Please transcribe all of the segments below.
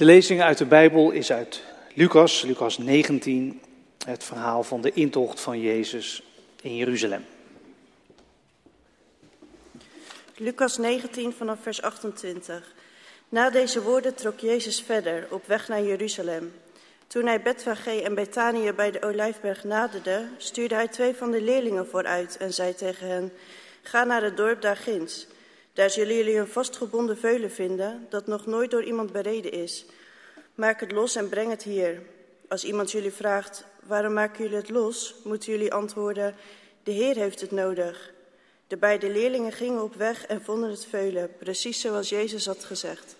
De lezing uit de Bijbel is uit Lucas, Lucas 19, het verhaal van de intocht van Jezus in Jeruzalem. Lucas 19 vanaf vers 28. Na deze woorden trok Jezus verder op weg naar Jeruzalem. Toen hij Betfage en Betanië bij de Olijfberg naderde, stuurde hij twee van de leerlingen vooruit en zei tegen hen: Ga naar het dorp daar ginds. Daar zullen jullie een vastgebonden veulen vinden dat nog nooit door iemand bereden is. Maak het los en breng het hier. Als iemand jullie vraagt: Waarom maken jullie het los? moeten jullie antwoorden: De Heer heeft het nodig. De beide leerlingen gingen op weg en vonden het veulen, precies zoals Jezus had gezegd.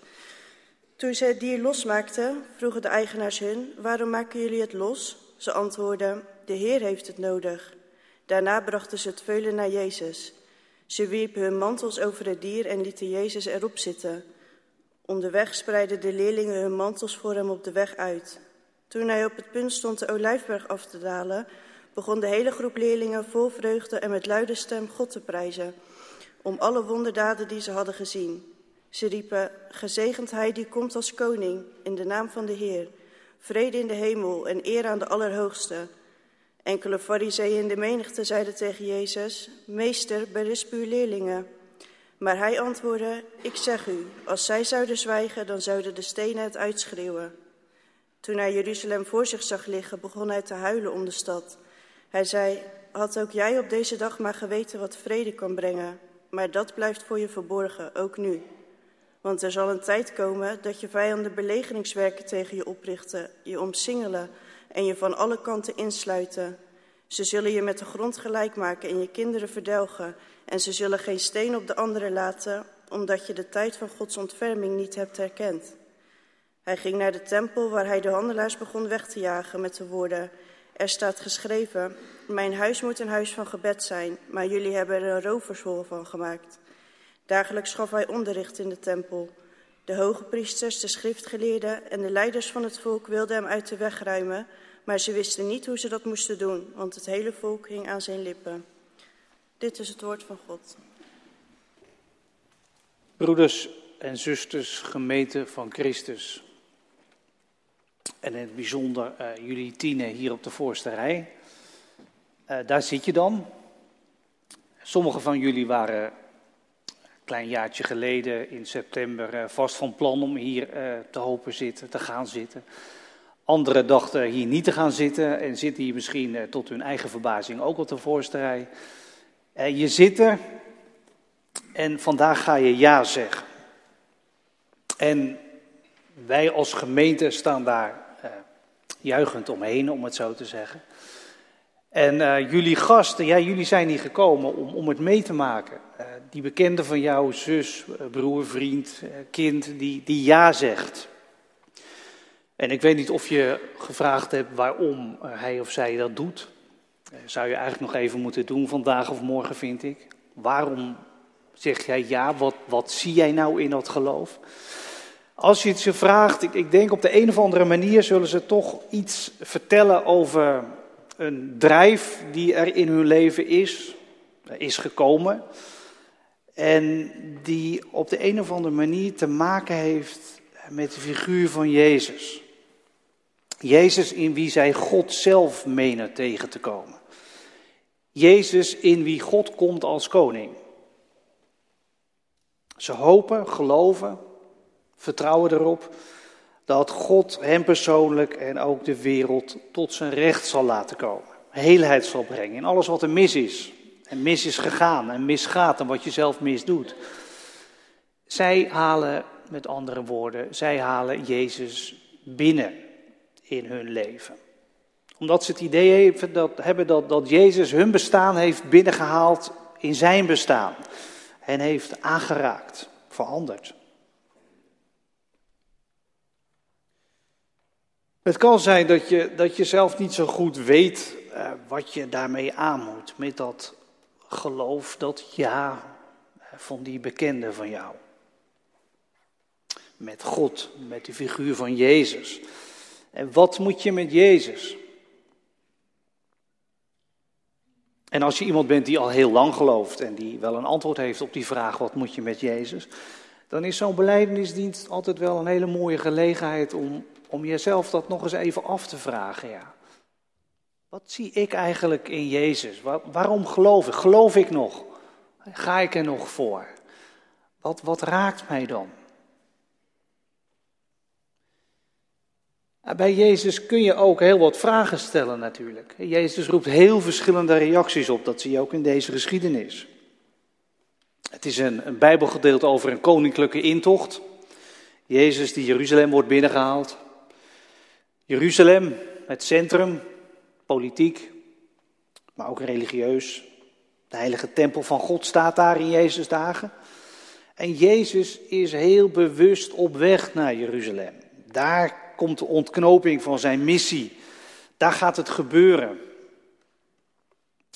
Toen zij het dier losmaakten, vroegen de eigenaars hun: Waarom maken jullie het los? Ze antwoordden: De Heer heeft het nodig. Daarna brachten ze het veulen naar Jezus. Ze wierpen hun mantels over het dier en lieten Jezus erop zitten. Onderweg spreidden de leerlingen hun mantels voor hem op de weg uit. Toen hij op het punt stond de olijfberg af te dalen, begon de hele groep leerlingen vol vreugde en met luide stem God te prijzen, om alle wonderdaden die ze hadden gezien. Ze riepen, gezegend hij die komt als koning, in de naam van de Heer. Vrede in de hemel en eer aan de Allerhoogste. Enkele fariseeën in de menigte zeiden tegen Jezus, Meester, berisp uw leerlingen. Maar hij antwoordde, ik zeg u, als zij zouden zwijgen, dan zouden de stenen het uitschreeuwen. Toen hij Jeruzalem voor zich zag liggen, begon hij te huilen om de stad. Hij zei, had ook jij op deze dag maar geweten wat vrede kan brengen, maar dat blijft voor je verborgen, ook nu. Want er zal een tijd komen dat je vijanden belegeringswerken tegen je oprichten, je omsingelen en je van alle kanten insluiten. Ze zullen je met de grond gelijk maken en je kinderen verdelgen. En ze zullen geen steen op de andere laten, omdat je de tijd van Gods ontferming niet hebt herkend. Hij ging naar de tempel waar hij de handelaars begon weg te jagen met de woorden... Er staat geschreven, mijn huis moet een huis van gebed zijn, maar jullie hebben er een rovershol van gemaakt. Dagelijks gaf hij onderricht in de tempel. De hoge priesters, de schriftgeleerden en de leiders van het volk wilden hem uit de weg ruimen, maar ze wisten niet hoe ze dat moesten doen, want het hele volk hing aan zijn lippen. Dit is het woord van God. Broeders en zusters, gemeente van Christus. En in het bijzonder uh, jullie tienen hier op de voorste rij. Uh, daar zit je dan. Sommigen van jullie waren klein jaartje geleden in september uh, vast van plan om hier te hopen zitten, te gaan zitten. Anderen dachten hier niet te gaan zitten en zitten hier misschien tot hun eigen verbazing ook op de voorste rij. je zit er en vandaag ga je ja zeggen. En wij als gemeente staan daar juichend omheen, om het zo te zeggen. En uh, jullie gasten, ja, jullie zijn hier gekomen om, om het mee te maken. Uh, die bekende van jou, zus, broer, vriend, kind, die, die ja zegt. En ik weet niet of je gevraagd hebt waarom hij of zij dat doet. zou je eigenlijk nog even moeten doen vandaag of morgen, vind ik. Waarom zeg jij ja? Wat, wat zie jij nou in dat geloof? Als je het ze vraagt, ik, ik denk op de een of andere manier zullen ze toch iets vertellen over een drijf die er in hun leven is, is gekomen. En die op de een of andere manier te maken heeft met de figuur van Jezus. Jezus in wie zij God zelf menen tegen te komen. Jezus in wie God komt als koning. Ze hopen, geloven, vertrouwen erop dat God hem persoonlijk en ook de wereld tot zijn recht zal laten komen. Heelheid zal brengen in alles wat er mis is. En mis is gegaan en misgaat en wat je zelf misdoet. Zij halen, met andere woorden, zij halen Jezus binnen in hun leven. Omdat ze het idee hebben dat, dat Jezus hun bestaan heeft binnengehaald in zijn bestaan. En heeft aangeraakt, veranderd. Het kan zijn dat je, dat je zelf niet zo goed weet uh, wat je daarmee aan moet. Met dat geloof, dat ja van die bekende van jou. Met God, met de figuur van Jezus. En wat moet je met Jezus? En als je iemand bent die al heel lang gelooft en die wel een antwoord heeft op die vraag: wat moet je met Jezus? dan is zo'n beleidenisdienst altijd wel een hele mooie gelegenheid om, om jezelf dat nog eens even af te vragen. Ja. Wat zie ik eigenlijk in Jezus? waarom geloof ik? Geloof ik nog? Ga ik er nog voor? Wat, wat raakt mij dan? Bij Jezus kun je ook heel wat vragen stellen natuurlijk. Jezus roept heel verschillende reacties op, dat zie je ook in deze geschiedenis. Het is een, een bijbelgedeelte over een koninklijke intocht. Jezus die Jeruzalem wordt binnengehaald. Jeruzalem, het centrum, politiek, maar ook religieus. De heilige tempel van God staat daar in Jezus' dagen. En Jezus is heel bewust op weg naar Jeruzalem. Daar komt de ontknoping van zijn missie. Daar gaat het gebeuren.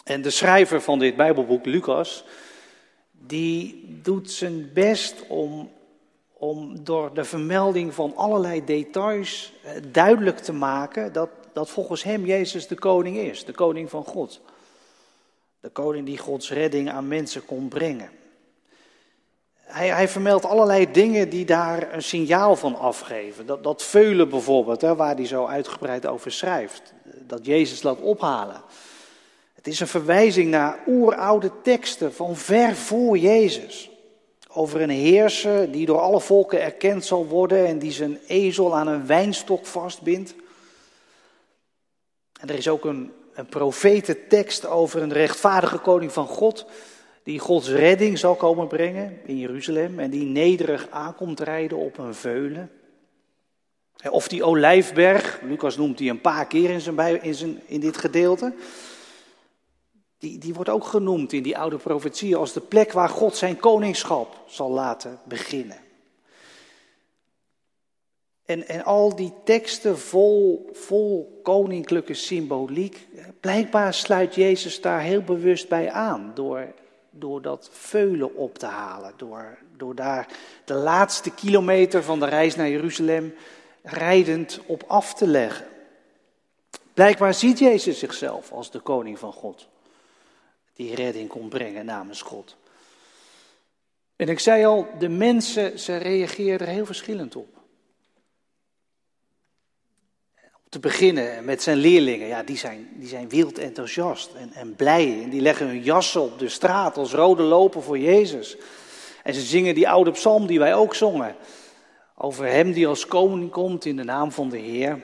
En de schrijver van dit Bijbelboek, Lucas, die doet zijn best om, om door de vermelding van allerlei details eh, duidelijk te maken dat, dat volgens hem Jezus de koning is, de koning van God. De koning die Gods redding aan mensen kon brengen. Hij, hij vermeldt allerlei dingen die daar een signaal van afgeven. Dat, dat veulen bijvoorbeeld, hè, waar hij zo uitgebreid over schrijft. Dat Jezus laat ophalen. Het is een verwijzing naar oeroude teksten van ver voor Jezus. Over een heerser die door alle volken erkend zal worden en die zijn ezel aan een wijnstok vastbindt. En er is ook een, een profetentekst over een rechtvaardige koning van God, die Gods redding zal komen brengen in Jeruzalem en die nederig aankomt rijden op een veulen. Of die olijfberg, Lucas noemt die een paar keer in, zijn, in, zijn, in dit gedeelte die, die wordt ook genoemd in die oude profetie als de plek waar God zijn koningschap zal laten beginnen. En, en al die teksten vol, vol koninklijke symboliek, blijkbaar sluit Jezus daar heel bewust bij aan door, door dat veulen op te halen, door, door daar de laatste kilometer van de reis naar Jeruzalem rijdend op af te leggen. Blijkbaar ziet Jezus zichzelf als de koning van God die redding kon brengen namens God. En ik zei al, de mensen, ze reageerden er heel verschillend op. Om te beginnen met zijn leerlingen, ja, die zijn, die zijn wild enthousiast en, en blij. En die leggen hun jassen op de straat als rode lopen voor Jezus. En ze zingen die oude psalm die wij ook zongen. Over hem die als koning komt in de naam van de Heer.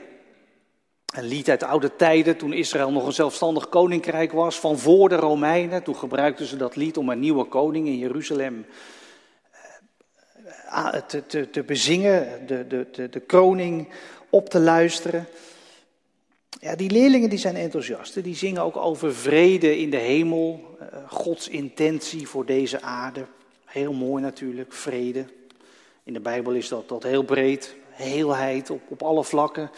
Een lied uit de oude tijden, toen Israël nog een zelfstandig koninkrijk was, van voor de Romeinen. Toen gebruikten ze dat lied om een nieuwe koning in Jeruzalem eh, te, te, te bezingen, de, de, de, de koning op te luisteren. Ja, die leerlingen die zijn enthousiast. Die zingen ook over vrede in de hemel, eh, Gods intentie voor deze aarde. Heel mooi natuurlijk, vrede. In de Bijbel is dat, dat heel breed, heelheid op, op alle vlakken.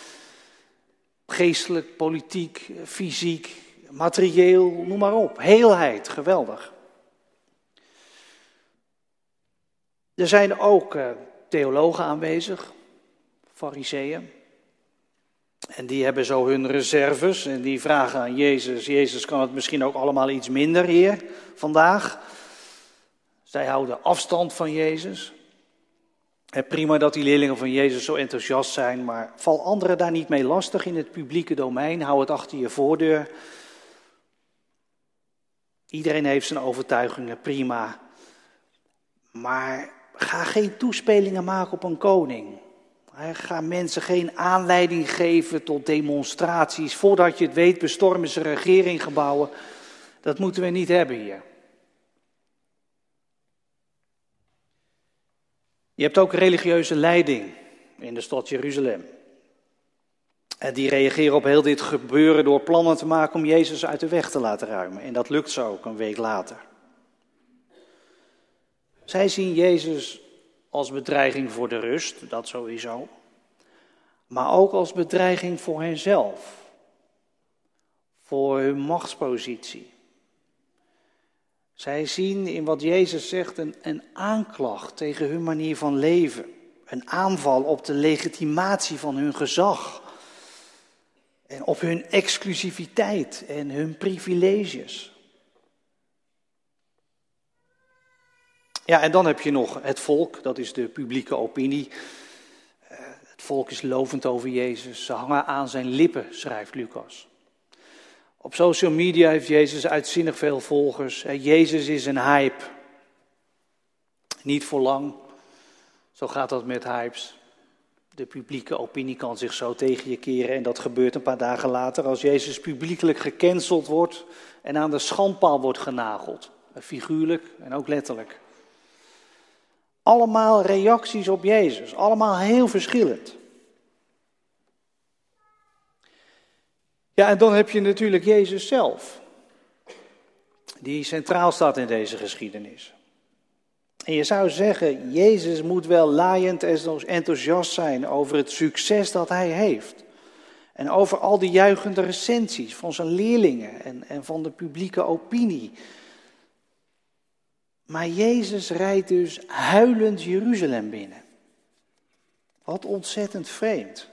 Geestelijk, politiek, fysiek, materieel, noem maar op. Heelheid, geweldig. Er zijn ook uh, theologen aanwezig, fariseeën. En die hebben zo hun reserves en die vragen aan Jezus, Jezus kan het misschien ook allemaal iets minder hier vandaag. Zij houden afstand van Jezus. Prima dat die leerlingen van Jezus zo enthousiast zijn, maar val anderen daar niet mee lastig in het publieke domein. Hou het achter je voordeur. Iedereen heeft zijn overtuigingen, prima. Maar ga geen toespelingen maken op een koning. Ga mensen geen aanleiding geven tot demonstraties. Voordat je het weet bestormen ze regeringgebouwen. Dat moeten we niet hebben hier. Je hebt ook religieuze leiding in de stad Jeruzalem. En die reageren op heel dit gebeuren door plannen te maken om Jezus uit de weg te laten ruimen. En dat lukt zo ook een week later. Zij zien Jezus als bedreiging voor de rust, dat sowieso. Maar ook als bedreiging voor henzelf. Voor hun machtspositie. Zij zien in wat Jezus zegt een, een aanklacht tegen hun manier van leven. Een aanval op de legitimatie van hun gezag. En op hun exclusiviteit en hun privileges. Ja, en dan heb je nog het volk, dat is de publieke opinie. Eh, het volk is lovend over Jezus. Ze hangen aan zijn lippen, schrijft Lucas. Op social media heeft Jezus uitzinnig veel volgers. Jezus is een hype. Niet voor lang. Zo gaat dat met hypes. De publieke opinie kan zich zo tegen je keren en dat gebeurt een paar dagen later als Jezus publiekelijk gecanceld wordt en aan de schandpaal wordt genageld. Figuurlijk en ook letterlijk. Allemaal reacties op Jezus, allemaal heel verschillend. Ja, en dan heb je natuurlijk Jezus zelf, die centraal staat in deze geschiedenis. En je zou zeggen, Jezus moet wel laaiend en enthousiast zijn over het succes dat hij heeft. En over al die juichende recensies van zijn leerlingen en, en van de publieke opinie. Maar Jezus rijdt dus huilend Jeruzalem binnen. Wat ontzettend vreemd.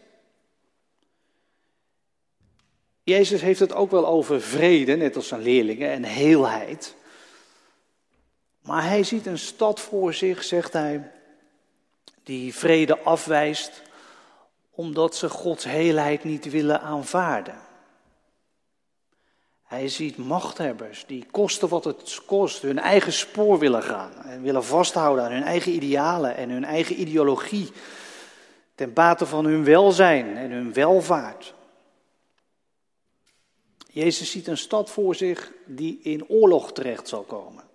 Jezus heeft het ook wel over vrede, net als zijn leerlingen, en heelheid. Maar hij ziet een stad voor zich, zegt hij, die vrede afwijst, omdat ze Gods heelheid niet willen aanvaarden. Hij ziet machthebbers die kosten wat het kost, hun eigen spoor willen gaan en willen vasthouden aan hun eigen idealen en hun eigen ideologie, ten bate van hun welzijn en hun welvaart. Jezus ziet een stad voor zich die in oorlog terecht zal komen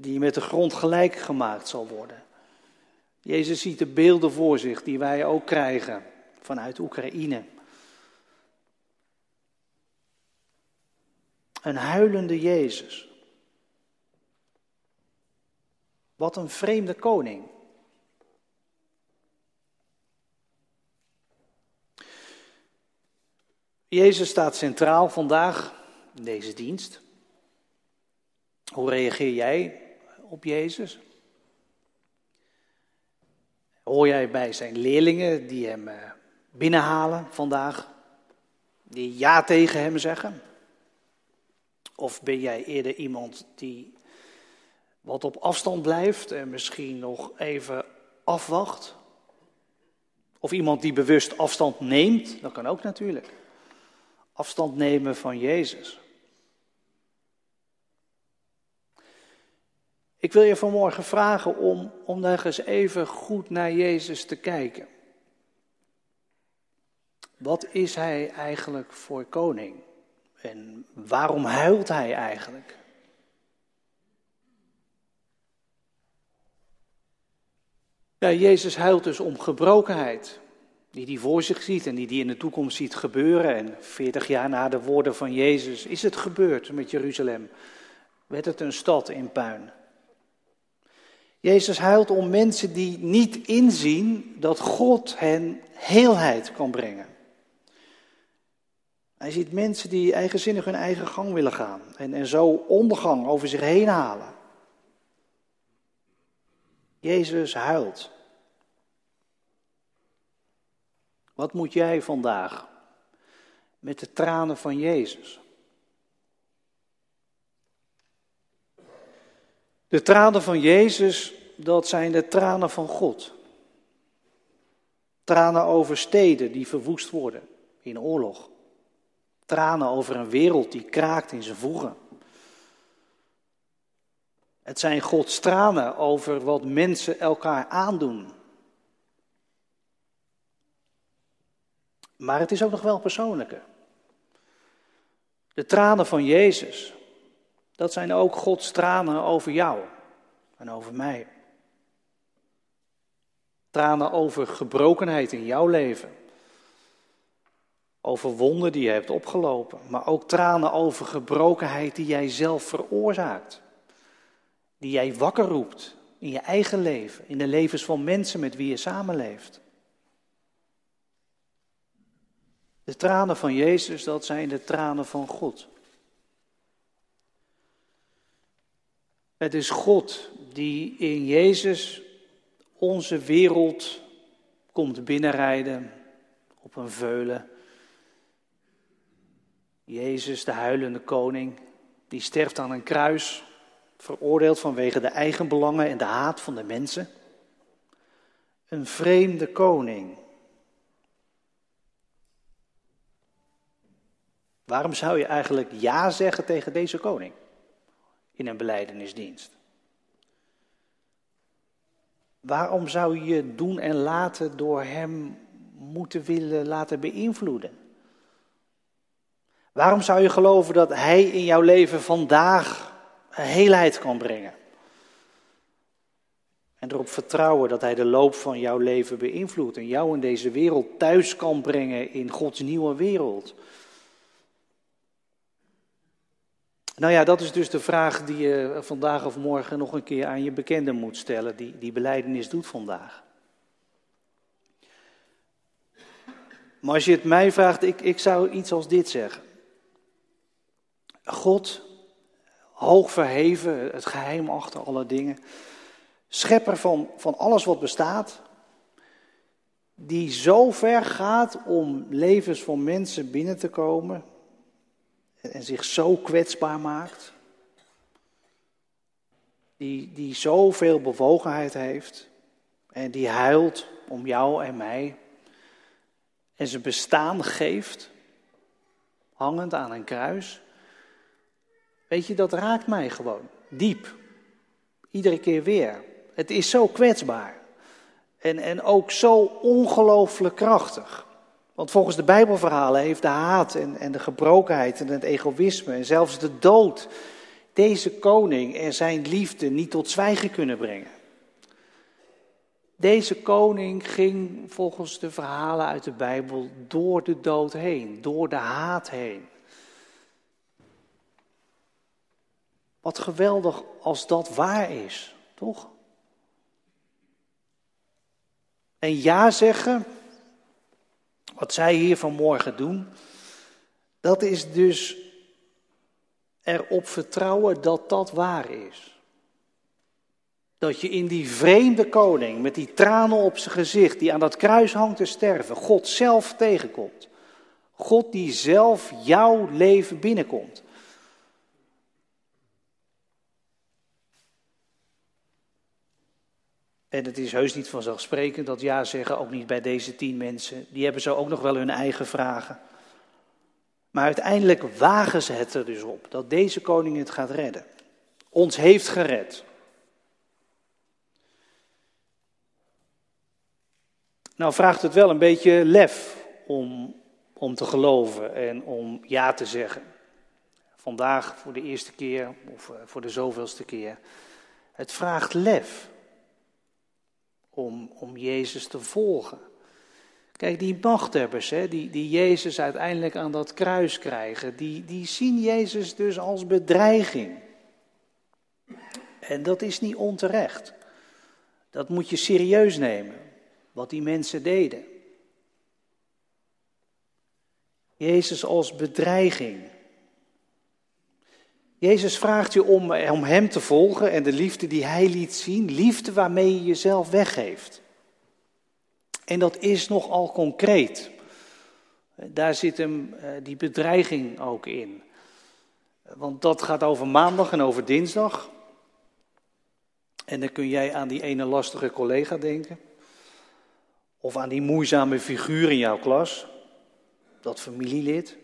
die met de grond gelijk gemaakt zal worden. Jezus ziet de beelden voor zich die wij ook krijgen vanuit Oekraïne. Een huilende Jezus. Wat een vreemde koning. Jezus staat centraal vandaag in deze dienst. Hoe reageer jij op Jezus? Hoor jij bij zijn leerlingen die hem eh, binnenhalen vandaag, die ja tegen hem zeggen? Of ben jij eerder iemand die wat op afstand blijft en misschien nog even afwacht? Of iemand die bewust afstand neemt, dat kan ook natuurlijk. Afstand nemen van Jezus. Ik wil je vanmorgen vragen om, om daar eens even goed naar Jezus te kijken. Wat is hij eigenlijk voor koning? En waarom huilt hij eigenlijk? Ja, Jezus huilt dus om gebrokenheid, die hij voor zich ziet en die hij in de toekomst ziet gebeuren. En 40 jaar na de woorden van Jezus is het gebeurd met Jeruzalem. Werd het een stad in puin. Jezus huilt om mensen die niet inzien dat God hen heelheid kan brengen. Hij ziet mensen die eigenzinnig hun eigen gang willen gaan en, en zo ondergang over zich heen halen. Jezus huilt. Wat moet jij vandaag met de tranen van Jezus? De tranen van Jezus, dat zijn de tranen van God. Tranen over steden die verwoest worden in oorlog. Tranen over een wereld die kraakt in zijn voegen. Het zijn Gods tranen over wat mensen elkaar aandoen. Maar het is ook nog wel persoonlijker. De tranen van Jezus, dat zijn ook Gods tranen over jou en over mij. Tranen over gebrokenheid in jouw leven. Over wonden die je hebt opgelopen. Maar ook tranen over gebrokenheid die jij zelf veroorzaakt. Die jij wakker roept in je eigen leven. In de levens van mensen met wie je samenleeft. De tranen van Jezus, dat zijn de tranen van God. Het is God die in Jezus onze wereld komt binnenrijden op een veulen. Jezus, de huilende koning, die sterft aan een kruis veroordeeld vanwege de eigen belangen en de haat van de mensen. Een vreemde koning. Waarom zou je eigenlijk ja zeggen tegen deze koning in een beleidenisdienst? Waarom zou je doen en laten door hem moeten willen laten beïnvloeden? Waarom zou je geloven dat hij in jouw leven vandaag heelheid kan brengen? En erop vertrouwen dat hij de loop van jouw leven beïnvloedt en jou in deze wereld thuis kan brengen in Gods nieuwe wereld. Nou ja, dat is dus de vraag die je vandaag of morgen nog een keer aan je bekende moet stellen, die die beleidenis doet vandaag. Maar als je het mij vraagt, ik, ik zou iets als dit zeggen. God, hoog verheven, het geheim achter alle dingen, schepper van, van alles wat bestaat, die zo ver gaat om levens van mensen binnen te komen en zich zo kwetsbaar maakt, die, die zoveel bewogenheid heeft en die huilt om jou en mij en zijn bestaan geeft, hangend aan een kruis. Weet je, dat raakt mij gewoon diep. Iedere keer weer. Het is zo kwetsbaar. En, en ook zo ongelooflijk krachtig. Want volgens de Bijbelverhalen heeft de haat en, en de gebrokenheid en het egoïsme en zelfs de dood deze koning en zijn liefde niet tot zwijgen kunnen brengen. Deze koning ging volgens de verhalen uit de Bijbel door de dood heen, door de haat heen. Wat geweldig als dat waar is, toch? En ja zeggen, wat zij hier vanmorgen doen, dat is dus erop vertrouwen dat dat waar is. Dat je in die vreemde koning met die tranen op zijn gezicht, die aan dat kruis hangt te sterven, God zelf tegenkomt. God die zelf jouw leven binnenkomt. En het is heus niet vanzelfsprekend dat ja zeggen, ook niet bij deze tien mensen. Die hebben zo ook nog wel hun eigen vragen. Maar uiteindelijk wagen ze het er dus op dat deze koning het gaat redden. Ons heeft gered. Nou vraagt het wel een beetje lef om, om te geloven en om ja te zeggen. Vandaag voor de eerste keer of eh, voor de zoveelste keer. Het vraagt lef om, om Jezus te volgen. Kijk, die machthebbers, hè, die, die Jezus uiteindelijk aan dat kruis krijgen, die, die zien Jezus dus als bedreiging. En dat is niet onterecht. Dat moet je serieus nemen, wat die mensen deden. Jezus als bedreiging. Jezus vraagt je om, om Hem te volgen en de liefde die Hij liet zien, liefde waarmee je jezelf weggeeft. En dat is nogal concreet. Daar zit hem eh, die bedreiging ook in. Want dat gaat over maandag en over dinsdag. En dan kun jij aan die ene lastige collega denken. Of aan die moeizame figuur in jouw klas. Dat familielid.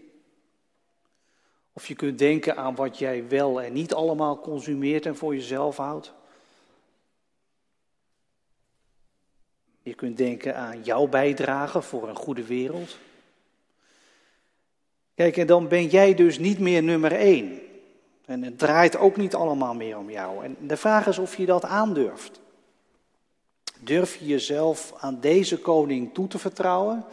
Of je kunt denken aan wat jij wel en niet allemaal consumeert en voor jezelf houdt. Je kunt denken aan jouw bijdrage voor een goede wereld. Kijk, en dan ben jij dus niet meer nummer één. En het draait ook niet allemaal meer om jou. En de vraag is of je dat aandurft. Durf je jezelf aan deze koning toe te vertrouwen?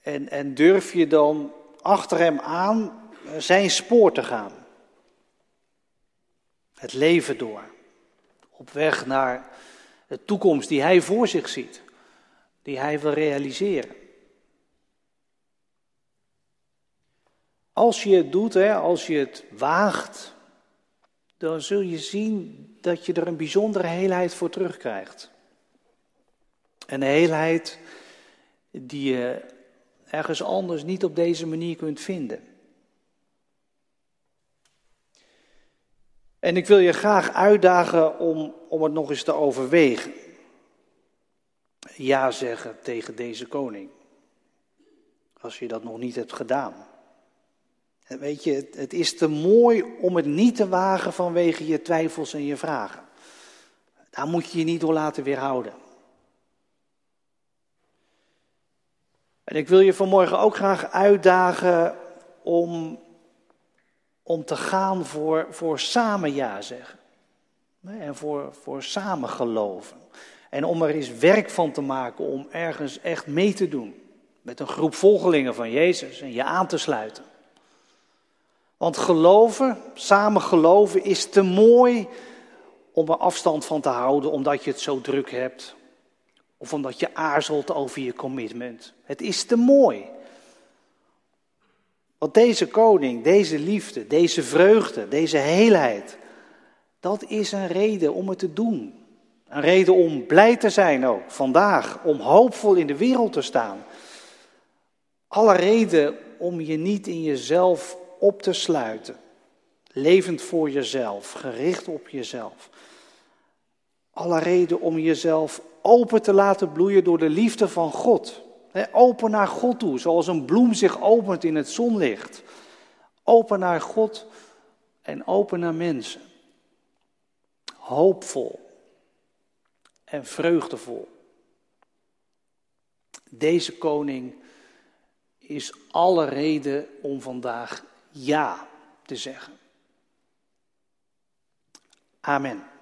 En, en durf je dan achter hem aan zijn spoor te gaan. Het leven door. Op weg naar de toekomst die hij voor zich ziet. Die hij wil realiseren. Als je het doet, hè, als je het waagt, dan zul je zien dat je er een bijzondere heelheid voor terugkrijgt. Een heelheid die je ergens anders niet op deze manier kunt vinden. En ik wil je graag uitdagen om, om het nog eens te overwegen. Ja zeggen tegen deze koning. Als je dat nog niet hebt gedaan. Weet je, het, het is te mooi om het niet te wagen vanwege je twijfels en je vragen. Daar moet je je niet door laten weerhouden. En ik wil je vanmorgen ook graag uitdagen om, om te gaan voor, voor samen ja zeggen. En voor, voor samen geloven. En om er eens werk van te maken om ergens echt mee te doen. Met een groep volgelingen van Jezus en je aan te sluiten. Want geloven, samen geloven, is te mooi om er afstand van te houden omdat je het zo druk hebt. Of omdat je aarzelt over je commitment. Het is te mooi. Want deze koning, deze liefde, deze vreugde, deze heelheid, dat is een reden om het te doen. Een reden om blij te zijn ook vandaag, om hoopvol in de wereld te staan. Alle reden om je niet in jezelf op te sluiten. Levend voor jezelf, gericht op jezelf. Alle reden om jezelf open te laten bloeien door de liefde van God. Open naar God toe, zoals een bloem zich opent in het zonlicht. Open naar God en open naar mensen. Hoopvol en vreugdevol. Deze koning is alle reden om vandaag ja te zeggen. Amen.